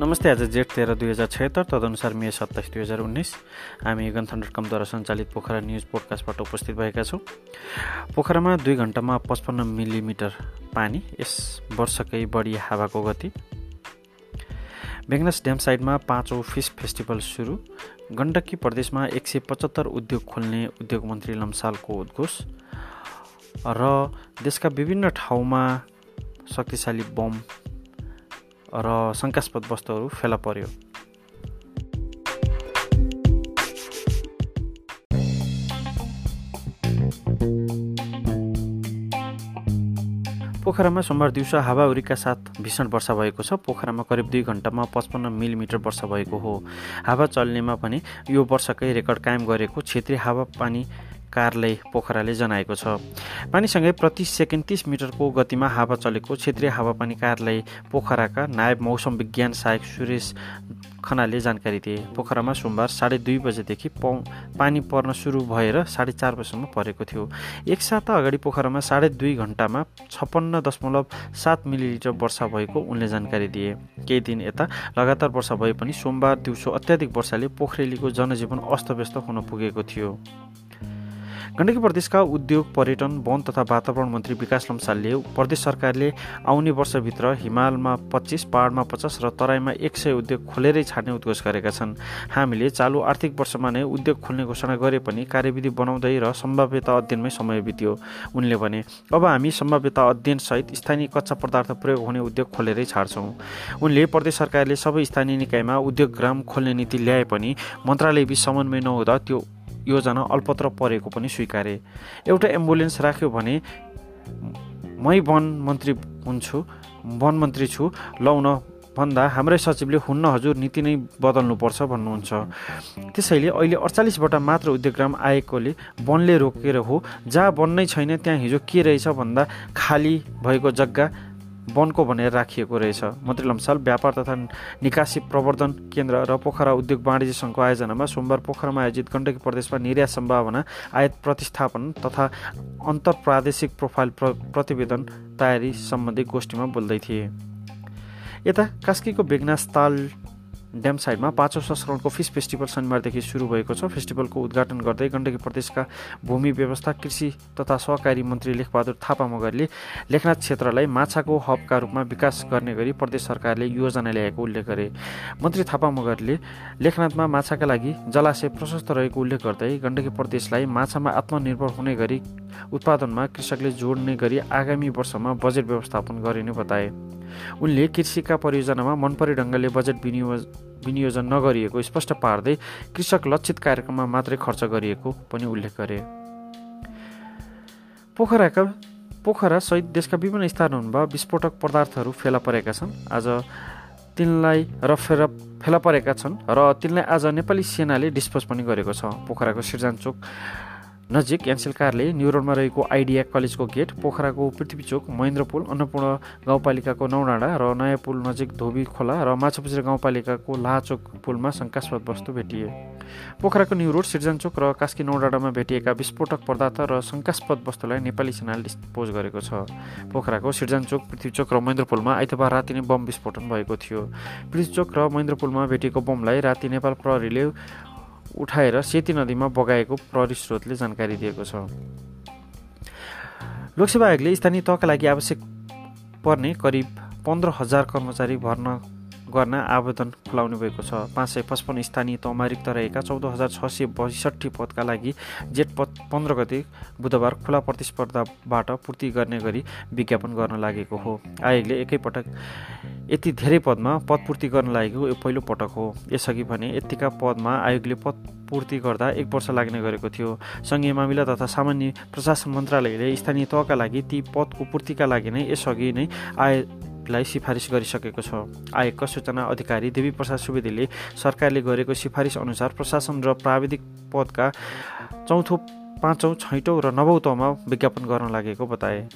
नमस्ते आज जेठ तेह्र दुई हजार छत्तर तदनुसार मे सत्ताइस दुई हजार उन्नाइस हामी गन्थन डट कमद्वारा सञ्चालित पोखरा न्युज पोडकास्टबाट उपस्थित भएका छौँ। पोखरामा दुई घन्टामा पचपन्न मिलिमिटर पानी यस वर्षकै बढी हावाको गति। बेङ्गनस ड्याम साइडमा पाँचौँ फिस फेस्टिभल सुरु। गण्डकी प्रदेशमा एक सय पचहत्तर उद्योग खोल्ने उद्योग मन्त्री लम्सालको उद्घोष। र देशका विभिन्न ठाउँमा शक्तिशाली बम र शङ्कास्पद वस्तुहरू फेला पर्यो। पोखरामा सोमबार दिउँसो हावाहुरीका साथ भीषण वर्षा भएको छ। पोखरामा करिब दुई घन्टामा पचपन्न मिलिमिटर वर्षा भएको हो। हावा चल्नेमा पनि यो वर्षकै रेकर्ड कायम गरेको क्षेत्रीय हावापानी कार्यालय पोखराले जनाएको छ। पानीसँगै प्रति सेकेन्ड तिस मिटरको गतिमा हावा चलेको क्षेत्रीय हावापानी कार्यालय पोखराका नायब मौसम विज्ञान सहायक सुरेश खनालले जानकारी दिए। पोखरामा सोमबार साढे दुई बजेदेखि पानी पर्न सुरु भएर साढे चार बजीसम्म परेको थियो। एक साता अगाडि पोखरामा साढे दुई घन्टामा छप्पन्न दशमलव सात मिलिलिटर वर्षा भएको उनले जानकारी दिए। केही दिन यता लगातार वर्षा भए पनि सोमबार दिउँसो अत्याधिक वर्षाले पोखरेलीको जनजीवन अस्तव्यस्त हुन पुगेको थियो। गण्डकी प्रदेशका उद्योग पर्यटन वन तथा वातावरण मन्त्री विकास लम्सालले प्रदेश सरकारले आउने वर्षभित्र हिमालमा पच्चिस पहाडमा पचास र तराईमा एक सय उद्योग खोलेरै छाड्ने उद्घोष गरेका छन्। हामीले चालु आर्थिक वर्षमा नै उद्योग खोल्ने घोषणा गरे पनि कार्यविधि बनाउँदै र सम्भाव्यता अध्ययनमै समय बित्यो। उनले भने अब हामी सम्भाव्यता अध्ययनसहित स्थानीय कच्चा पदार्थ प्रयोग हुने उद्योग खोलेरै छाड्छौँ उनले प्रदेश सरकारले सबै स्थानीय निकायमा उद्योग ग्राम खोल्ने नीति ल्याए पनि मन्त्रालयबीच समन्वय नहुँदा त्यो योजना अल्पत्र परेको पनि स्वीकारे। एउटा एम्बुलेन्स राख्यो भने मै वन मन्त्री हुन्छु वन मन्त्री छु लौन भन्दा हाम्रै सचिवले हुन्न हजुर नीति नै बदल्नुपर्छ भन्नुहुन्छ। त्यसैले अहिले अडचालिसवटा मात्र उद्योगग्राम आएकोले वनले रोकेर हो जहाँ वन नै छैन त्यहाँ हिजो के रहेछ भन्दा खाली भएको जग्गा वनको भनेर राखिएको रहेछ। मन्त्री लम्साल व्यापार तथा निकासी प्रवर्धन केन्द्र र पोखरा उद्योग वाणिज्य सङ्घको आयोजनामा सोमबार पोखरामा आयोजित गण्डकी प्रदेशमा निर्यात सम्भावना आयात प्रतिस्थापन तथा अन्तर प्रादेशिक प्रोफाइल प्र प्रतिवेदन तयारी सम्बन्धी गोष्ठीमा बोल्दै थिए। यता कास्कीको बेगनास ताल ड्याम साइडमा पाँचौँ संस्करणको फिस फेस्टिभल शनिबारदेखि सुरु भएको छ। फेस्टिभलको उद्घाटन गर्दै गण्डकी प्रदेशका भूमि व्यवस्था कृषि तथा सहकारी मन्त्री लेखबहादुर थापा मगरले लेखनाथ क्षेत्रलाई माछाको हबका रूपमा विकास गर्ने गरी प्रदेश सरकारले योजना ल्याएको उल्लेख गरे। मन्त्री थापा मगरले लेखनाथमा माछाका लागि जलाशय प्रशस्त रहेको उल्लेख गर्दै गण्डकी प्रदेशलाई माछामा आत्मनिर्भर हुने गरी उत्पादनमा कृषकले जोड्ने गरी आगामी वर्षमा बजेट व्यवस्थापन गरिने बताए। उनले कृषिका परियोजनामा मनपरी ढङ्गले बजेट विनियोज विनियोजन नगरिएको स्पष्ट पार्दै कृषक लक्षित कार्यक्रममा मात्रै खर्च गरिएको पनि उल्लेख गरे। पोखराका पोखरा सहित देशका विभिन्न स्थानहरूमा विस्फोटक पदार्थहरू फेला परेका छन्। आज तिनलाई र फेला परेका छन् र तिनलाई आज नेपाली सेनाले डिस्पोज पनि गरेको छ। पोखराको सिर्जानचोक नजिक एनसेल कारले न्युरोडमा रहेको आइडिया कलेजको गेट पोखराको पृथ्वीचोक महेन्द्र पुल अन्नपूर्ण गाउँपालिकाको नौडाँडा र नयाँ पुल नजिक धोबी खोला र माछापुछ्रे गाउँपालिकाको लाहाचोक पुलमा शङ्कास्पद वस्तु भेटिए। पोखराको न्यु रोड सिर्जनचोक र कास्की नौडाँडामा भेटिएका विस्फोटक पदार्थ र शङ्कास्पद वस्तुलाई नेपाली सेनाले डिस्पोज गरेको छ। पोखराको सिर्जनचोक पृथ्वीचोक र महेन्द्र पुलमा आइतबार राति नै बम विस्फोटन भएको थियो। पृथ्वीचोक र महेन्द्र पुलमा भेटिएको बमलाई राति नेपाल प्रहरीले उठाएर सेती नदीमा बगाएको प्रहरी जानकारी दिएको छ। लोकसेवा आयोगले स्थानीय तहका लागि आवश्यक पर्ने करिब पन्ध्र हजार कर्मचारी भर्ना गर्न आवेदन खुलाउने भएको छ। पाँच सय पचपन्न स्थानीय तहमा रिक्त रहेका चौध हजार छ सय बैसठी पदका लागि जेठ पद पन्ध्र गते बुधबार खुला प्रतिस्पर्धाबाट पूर्ति गर्ने गरी विज्ञापन गर्न लागेको हो। आयोगले एकैपटक यति धेरै पदमा पद पूर्ति गर्न लागेको यो पहिलो पटक हो। यसअघि भने यतिका पदमा आयोगले पद पूर्ति गर्दा एक वर्ष लाग्ने गरेको थियो। सङ्घीय मामिला तथा सामान्य प्रशासन मन्त्रालयले स्थानीय तहका लागि ती पदको पूर्तिका लागि नै यसअघि नै आय लाई सिफारिस गरिसकेको छ। आयोगका सूचना अधिकारी देवी प्रसाद सुवेदीले सरकारले गरेको सिफारिस अनुसार प्रशासन र प्राविधिक पदका चौथो पाँचौँ छैटौँ र नवौँ तहमा विज्ञापन गर्न लागेको बताए।